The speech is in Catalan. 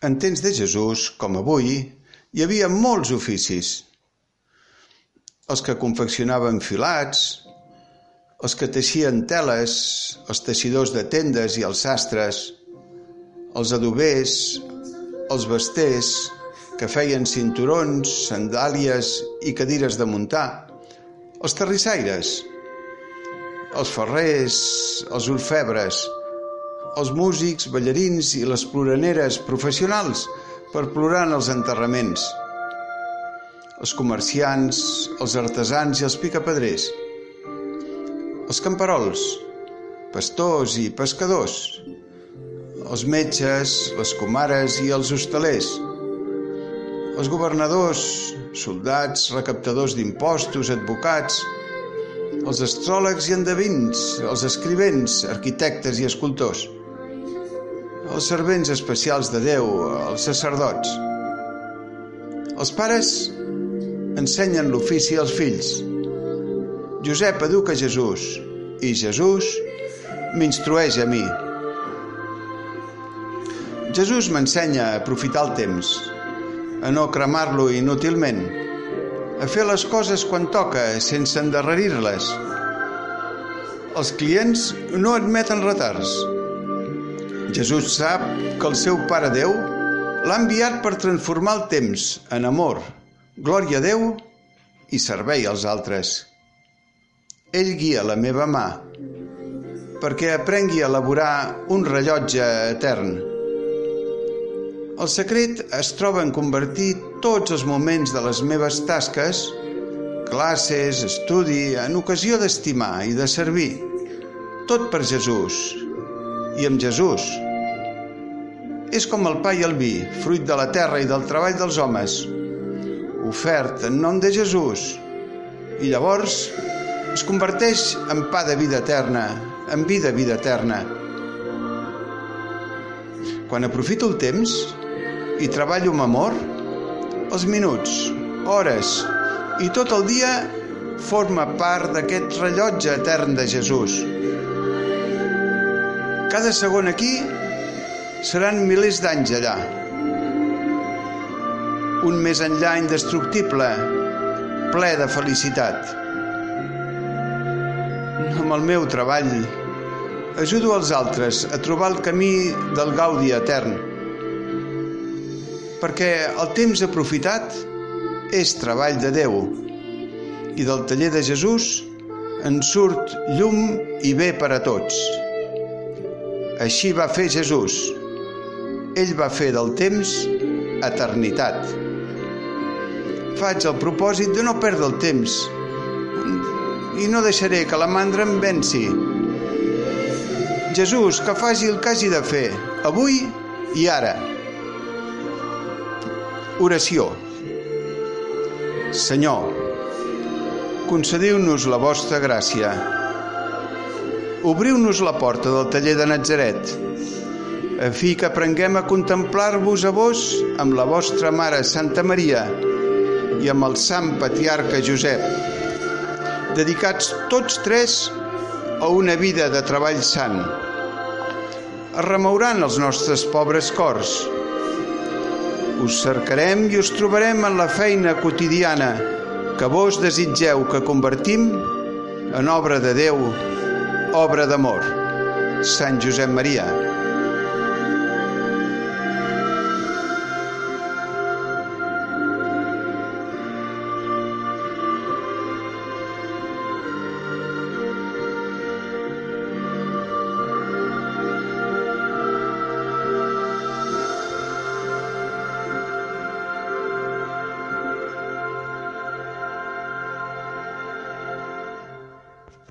En temps de Jesús, com avui, hi havia molts oficis. Els que confeccionaven filats, els que teixien teles, els teixidors de tendes i els sastres, els adobers, els basters, que feien cinturons, sandàlies i cadires de muntar, els terrissaires, els ferrers, els orfebres, els músics, ballarins i les ploraneres professionals per plorar en els enterraments, els comerciants, els artesans i els picapedrers, els camperols, pastors i pescadors, els metges, les comares i els hostalers, els governadors, soldats, recaptadors d'impostos, advocats, els astròlegs i endevins, els escrivents, arquitectes i escultors, els servents especials de Déu, els sacerdots. Els pares ensenyen l'ofici als fills. Josep educa Jesús i Jesús m'instrueix a mi. Jesús m'ensenya a aprofitar el temps, a no cremar-lo inútilment, a fer les coses quan toca sense endarrerir-les. Els clients no admeten retards. Jesús sap que el seu Pare Déu l'ha enviat per transformar el temps en amor, glòria a Déu i servei als altres. Ell guia la meva mà perquè aprengui a elaborar un rellotge etern el secret es troba en convertir tots els moments de les meves tasques, classes, estudi, en ocasió d'estimar i de servir. Tot per Jesús i amb Jesús. És com el pa i el vi, fruit de la terra i del treball dels homes, ofert en nom de Jesús. I llavors es converteix en pa de vida eterna, en vida, vida eterna. Quan aprofito el temps, i treballo amb amor, els minuts, hores i tot el dia forma part d'aquest rellotge etern de Jesús. Cada segon aquí seran milers d'anys allà. Un més enllà indestructible, ple de felicitat. Amb el meu treball ajudo els altres a trobar el camí del gaudi etern perquè el temps aprofitat és treball de Déu i del taller de Jesús en surt llum i bé per a tots. Així va fer Jesús. Ell va fer del temps eternitat. Faig el propòsit de no perdre el temps i no deixaré que la mandra em venci. Jesús, que faci el que hagi de fer, avui i ara. Oració. Senyor, concediu-nos la vostra gràcia. Obriu-nos la porta del taller de Nazaret, a fi que aprenguem a contemplar-vos a vos amb la vostra mare Santa Maria i amb el sant patriarca Josep, dedicats tots tres a una vida de treball sant. Es els nostres pobres cors, us cercarem i us trobarem en la feina quotidiana que vos desitgeu que convertim en obra de Déu, obra d'amor. Sant Josep Maria.